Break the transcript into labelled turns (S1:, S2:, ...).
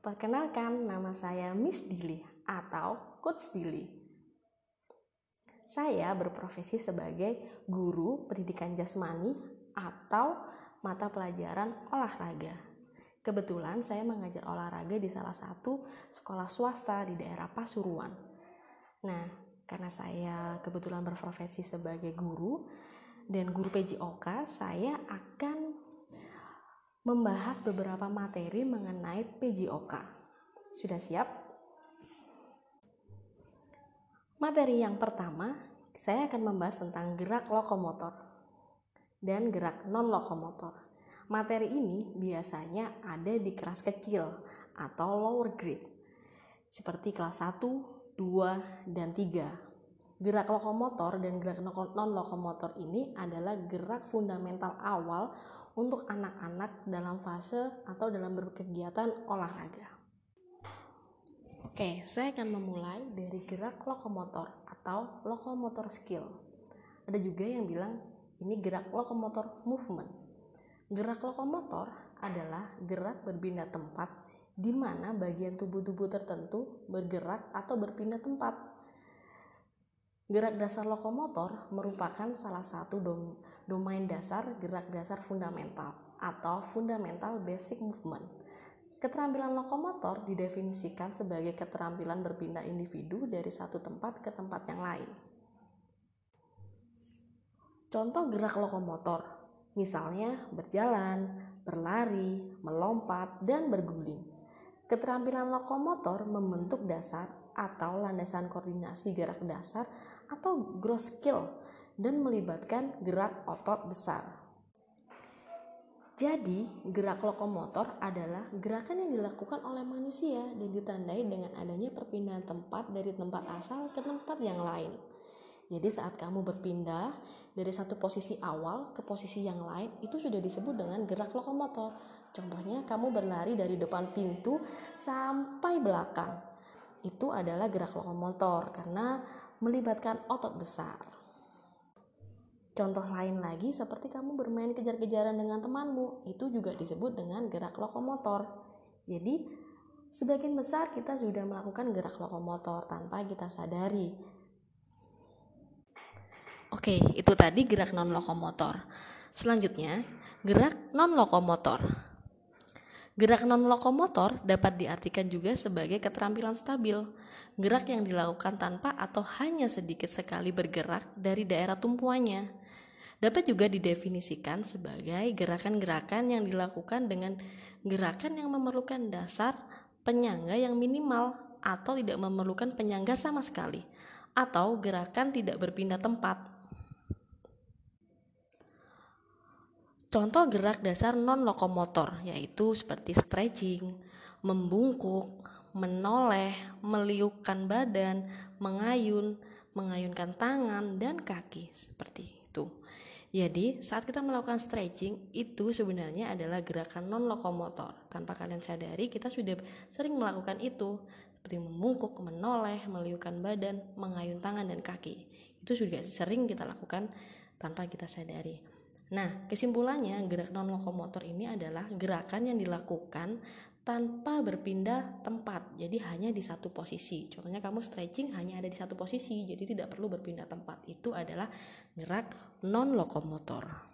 S1: Perkenalkan, nama saya Miss Dili atau Coach Dili. Saya berprofesi sebagai guru pendidikan jasmani atau mata pelajaran olahraga. Kebetulan saya mengajar olahraga di salah satu sekolah swasta di daerah Pasuruan. Nah, karena saya kebetulan berprofesi sebagai guru dan guru PJOK, saya akan membahas beberapa materi mengenai PJOK. Sudah siap? Materi yang pertama, saya akan membahas tentang gerak lokomotor dan gerak non-lokomotor. Materi ini biasanya ada di kelas kecil atau lower grade, seperti kelas 1, 2, dan 3. Gerak lokomotor dan gerak non-lokomotor ini adalah gerak fundamental awal untuk anak-anak dalam fase atau dalam berkegiatan olahraga. Oke, saya akan memulai dari gerak lokomotor atau lokomotor skill. Ada juga yang bilang ini gerak lokomotor movement. Gerak lokomotor adalah gerak berpindah tempat di mana bagian tubuh-tubuh tertentu bergerak atau berpindah tempat. Gerak dasar lokomotor merupakan salah satu dom domain dasar gerak dasar fundamental atau fundamental basic movement. Keterampilan lokomotor didefinisikan sebagai keterampilan berpindah individu dari satu tempat ke tempat yang lain. Contoh gerak lokomotor, misalnya berjalan, berlari, melompat, dan berguling. Keterampilan lokomotor membentuk dasar atau landasan koordinasi gerak dasar atau gross skill dan melibatkan gerak otot besar. Jadi, gerak lokomotor adalah gerakan yang dilakukan oleh manusia dan ditandai dengan adanya perpindahan tempat dari tempat asal ke tempat yang lain. Jadi saat kamu berpindah dari satu posisi awal ke posisi yang lain itu sudah disebut dengan gerak lokomotor. Contohnya kamu berlari dari depan pintu sampai belakang. Itu adalah gerak lokomotor karena melibatkan otot besar. Contoh lain lagi seperti kamu bermain kejar-kejaran dengan temanmu, itu juga disebut dengan gerak lokomotor. Jadi, sebagian besar kita sudah melakukan gerak lokomotor tanpa kita sadari. Oke, itu tadi gerak non lokomotor. Selanjutnya, gerak non lokomotor. Gerak non lokomotor dapat diartikan juga sebagai keterampilan stabil, gerak yang dilakukan tanpa atau hanya sedikit sekali bergerak dari daerah tumpuannya dapat juga didefinisikan sebagai gerakan-gerakan yang dilakukan dengan gerakan yang memerlukan dasar penyangga yang minimal atau tidak memerlukan penyangga sama sekali atau gerakan tidak berpindah tempat. Contoh gerak dasar non lokomotor yaitu seperti stretching, membungkuk, menoleh, meliukkan badan, mengayun, mengayunkan tangan dan kaki seperti itu. Jadi, saat kita melakukan stretching, itu sebenarnya adalah gerakan non-lokomotor. Tanpa kalian sadari, kita sudah sering melakukan itu. Seperti membungkuk, menoleh, meliukan badan, mengayun tangan dan kaki. Itu sudah sering kita lakukan tanpa kita sadari. Nah, kesimpulannya, gerak non-lokomotor ini adalah gerakan yang dilakukan tanpa berpindah tempat. Jadi hanya di satu posisi. Contohnya kamu stretching hanya ada di satu posisi, jadi tidak perlu berpindah tempat. Itu adalah gerak non lokomotor.